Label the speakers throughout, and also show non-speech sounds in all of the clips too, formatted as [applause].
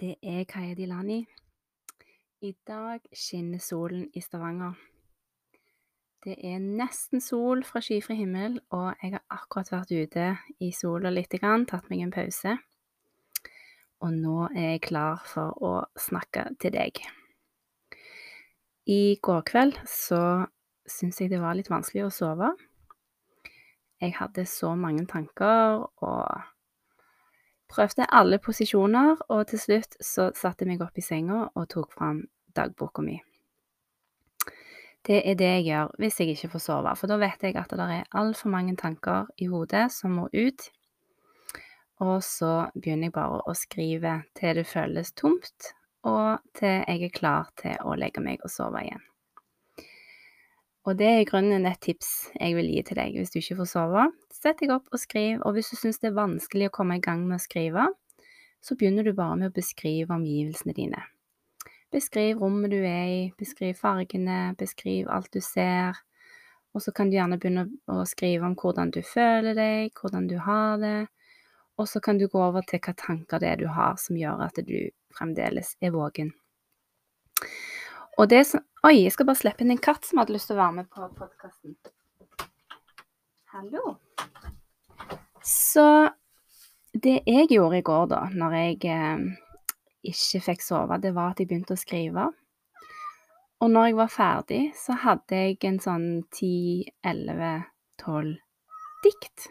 Speaker 1: Det er Kaja Dilani. I dag skinner solen i Stavanger. Det er nesten sol fra skyfri himmel, og jeg har akkurat vært ute i sola litt, tatt meg en pause. Og nå er jeg klar for å snakke til deg. I går kveld så syns jeg det var litt vanskelig å sove. Jeg hadde så mange tanker og Prøvde alle posisjoner, og til slutt så satte jeg meg opp i senga og tok fram dagboka mi. Det er det jeg gjør hvis jeg ikke får sove, for da vet jeg at det er altfor mange tanker i hodet som må ut. Og så begynner jeg bare å skrive til det føles tomt, og til jeg er klar til å legge meg og sove igjen. Og det er i grunnen et tips jeg vil gi til deg hvis du ikke får sove. Sett deg opp og skriv, og hvis du syns det er vanskelig å komme i gang med å skrive, så begynner du bare med å beskrive omgivelsene dine. Beskriv rommet du er i, beskriv fargene, beskriv alt du ser. Og så kan du gjerne begynne å skrive om hvordan du føler deg, hvordan du har det. Og så kan du gå over til hva tanker det er du har som gjør at du fremdeles er våken. Og det som Oi, jeg skal bare slippe inn en katt som hadde lyst til å være med på podkasten. Hallo. Så det jeg gjorde i går, da, når jeg eh, ikke fikk sove, det var at jeg begynte å skrive. Og når jeg var ferdig, så hadde jeg en sånn 10-11-12 dikt.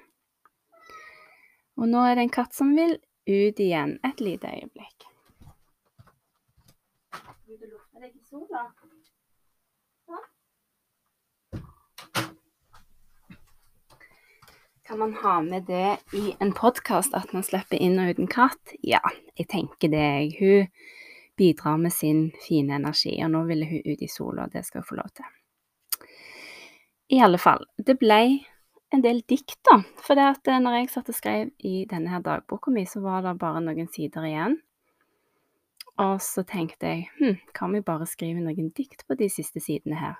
Speaker 1: Og nå er det en katt som vil ut igjen. Et lite øyeblikk. Du lufte deg i sola? Kan man ha med det i en podkast at man slipper inn og ut en katt? Ja, jeg tenker det. Hun bidrar med sin fine energi, og nå ville hun ut i sola, og det skal hun få lov til. I alle fall, det ble en del dikt, da. For det at eh, når jeg satt og skrev i denne her dagboka mi, så var det bare noen sider igjen. Og så tenkte jeg hm, kan vi bare skrive noen dikt på de siste sidene her?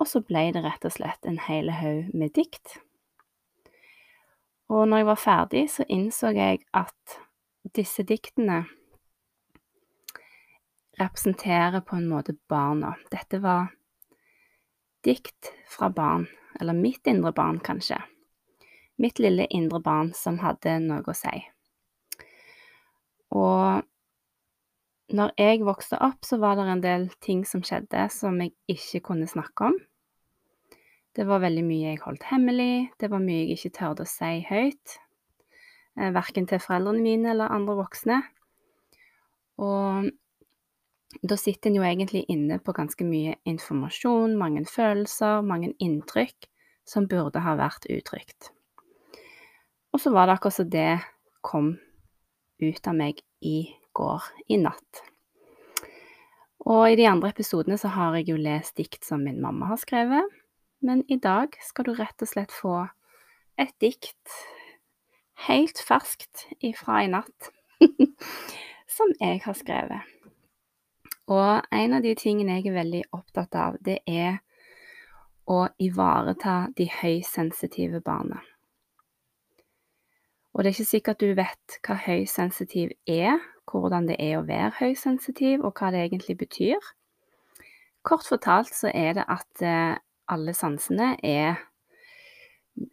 Speaker 1: Og så ble det rett og slett en hel haug med dikt. Og når jeg var ferdig, så innså jeg at disse diktene representerer på en måte barna. Dette var dikt fra barn, eller mitt indre barn, kanskje. Mitt lille indre barn som hadde noe å si. Og når jeg vokste opp, så var det en del ting som skjedde som jeg ikke kunne snakke om. Det var veldig mye jeg holdt hemmelig, det var mye jeg ikke tørde å si høyt, eh, verken til foreldrene mine eller andre voksne. Og da sitter en jo egentlig inne på ganske mye informasjon, mange følelser, mange inntrykk som burde ha vært uttrykt. Og så var det akkurat som det kom ut av meg i går, i natt. Og i de andre episodene så har jeg jo lest dikt som min mamma har skrevet, men i dag skal du rett og slett få et dikt helt ferskt ifra i natt [laughs] som jeg har skrevet. Og en av de tingene jeg er veldig opptatt av, det er å ivareta de høysensitive barna. Og det er ikke sikkert du vet hva høysensitiv er, hvordan det er å være høysensitiv, og hva det egentlig betyr. Kort fortalt så er det at eh, alle sansene er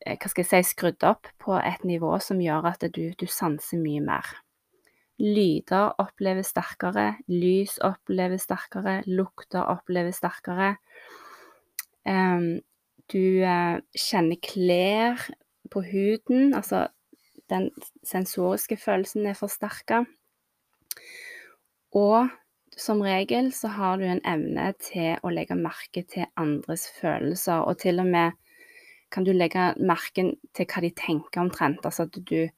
Speaker 1: eh, hva skal jeg si, skrudd opp på et nivå som gjør at du, du sanser mye mer. Lyder oppleves sterkere, lys oppleves sterkere, lukter oppleves sterkere. Um, du uh, kjenner klær på huden, altså den sensoriske følelsen er forsterka. Og som regel så har du en evne til å legge merke til andres følelser, og til og med kan du legge merken til hva de tenker omtrent. Altså at du,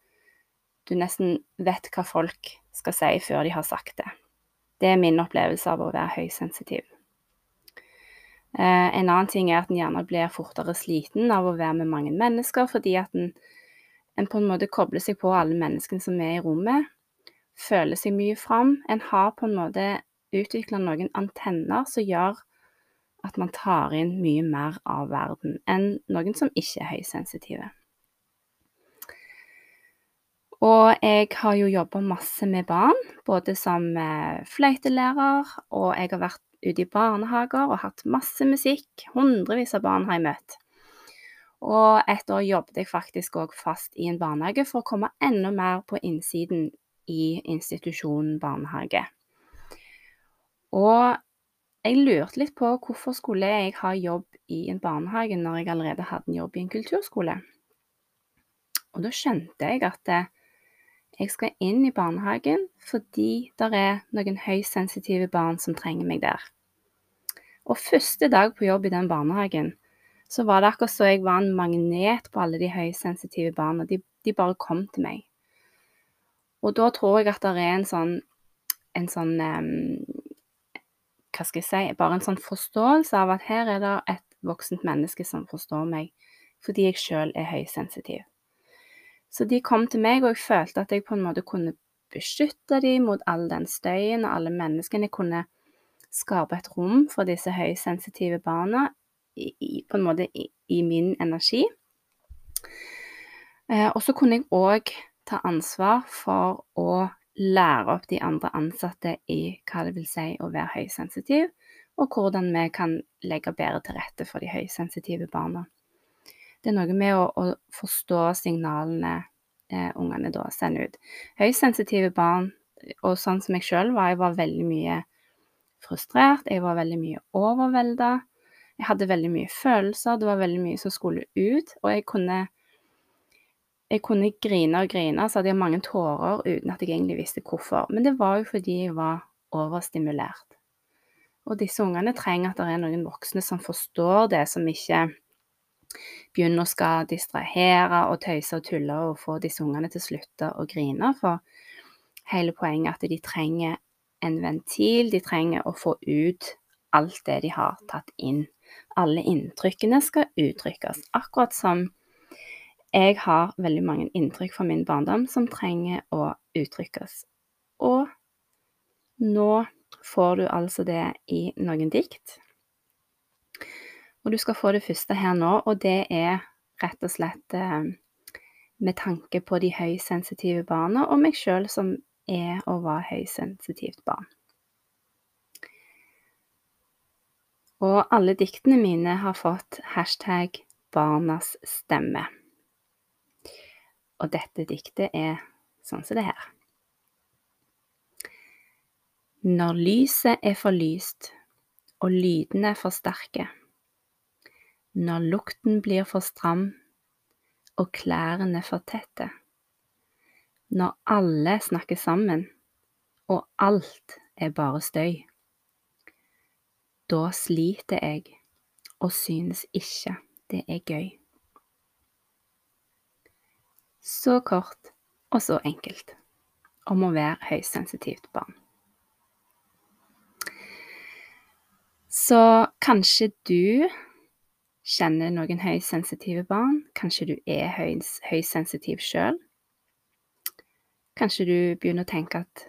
Speaker 1: du nesten vet hva folk skal si før de har sagt det. Det er min opplevelse av å være høysensitiv. Eh, en annen ting er at en gjerne blir fortere sliten av å være med mange mennesker, fordi at en, en på en måte kobler seg på alle menneskene som er i rommet, føler seg mye fram. En har på en måte utvikla noen antenner som gjør at man tar inn mye mer av verden enn noen som ikke er høysensitive. Og jeg har jo jobba masse med barn, både som eh, fløytelærer, og jeg har vært ute i barnehager og hatt masse musikk. Hundrevis av barn har jeg møtt. Og et år jobbet jeg faktisk òg fast i en barnehage for å komme enda mer på innsiden i institusjonen barnehage. Og jeg lurte litt på hvorfor skulle jeg ha jobb i en barnehage når jeg allerede hadde en jobb i en kulturskole. Og da skjønte jeg at eh, jeg skal inn i barnehagen fordi det er noen høysensitive barn som trenger meg der. Og første dag på jobb i den barnehagen, så var det akkurat så jeg var en magnet på alle de høysensitive barna. De, de bare kom til meg. Og da tror jeg at det er en sånn, en sånn Hva skal jeg si Bare en sånn forståelse av at her er det et voksent menneske som forstår meg, fordi jeg sjøl er høysensitiv. Så de kom til meg, og jeg følte at jeg på en måte kunne beskytte dem mot all den støyen og alle menneskene. Jeg kunne skape et rom for disse høysensitive barna i, i, på en måte i, i min energi. Eh, og så kunne jeg òg ta ansvar for å lære opp de andre ansatte i hva det vil si å være høysensitiv, og hvordan vi kan legge bedre til rette for de høysensitive barna. Det er noe med å, å forstå signalene eh, ungene da sender ut. Høysensitive barn, og sånn som jeg sjøl var, jeg var veldig mye frustrert, jeg var veldig mye overvelda. Jeg hadde veldig mye følelser, det var veldig mye som skulle ut, og jeg kunne jeg kunne grine og grine, så hadde jeg mange tårer uten at jeg egentlig visste hvorfor. Men det var jo fordi jeg var overstimulert. Og disse ungene trenger at det er noen voksne som forstår det, som ikke begynner å skal distrahere og tøyse og tulle og få disse ungene til å slutte å grine. For hele poenget er at de trenger en ventil, de trenger å få ut alt det de har tatt inn. Alle inntrykkene skal uttrykkes, akkurat som jeg har veldig mange inntrykk fra min barndom som trenger å uttrykkes. Og nå får du altså det i noen dikt. Og du skal få det første her nå, og det er rett og slett eh, med tanke på de høysensitive barna og meg sjøl som er og var høysensitivt barn. Og alle diktene mine har fått hashtag barnas stemme. Og dette diktet er sånn som det her. Når lyset er for lyst og lydene er for sterke, når lukten blir for stram og klærne for tette. Når alle snakker sammen og alt er bare støy. Da sliter jeg og synes ikke det er gøy. Så kort og så enkelt om å være høysensitivt barn. Så kanskje du kjenner noen høysensitive barn. Kanskje du er høysensitiv sjøl. Kanskje du begynner å tenke at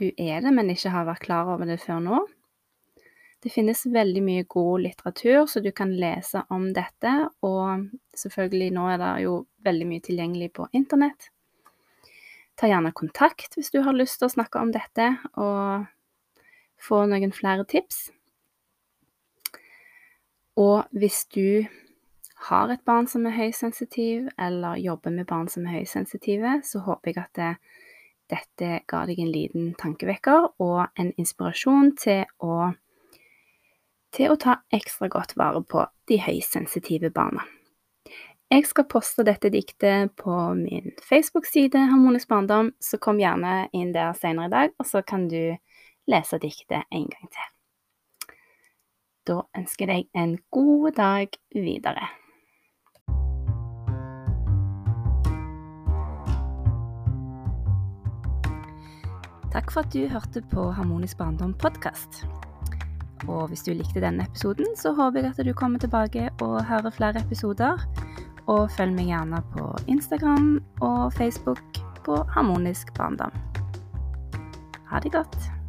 Speaker 1: du er det, men ikke har vært klar over det før nå. Det finnes veldig mye god litteratur, så du kan lese om dette, og selvfølgelig nå er det jo veldig mye tilgjengelig på internett. Ta gjerne kontakt hvis du har lyst til å snakke om dette, og få noen flere tips. Og hvis du har et barn som er høysensitiv, eller jobber med barn som er høysensitive, så håper jeg at det, dette ga deg en liten tankevekker og en inspirasjon til å, til å ta ekstra godt vare på de høysensitive barna. Jeg skal poste dette diktet på min Facebook-side Harmonisk barndom, så kom gjerne inn der senere i dag, og så kan du lese diktet en gang til. Da ønsker jeg deg en god dag videre. Takk for at du hørte på Harmonisk barndom podkast. Og hvis du likte denne episoden, så håper jeg at du kommer tilbake og hører flere episoder. Og følg meg gjerne på Instagram og Facebook på Harmonisk barndom. Ha det godt.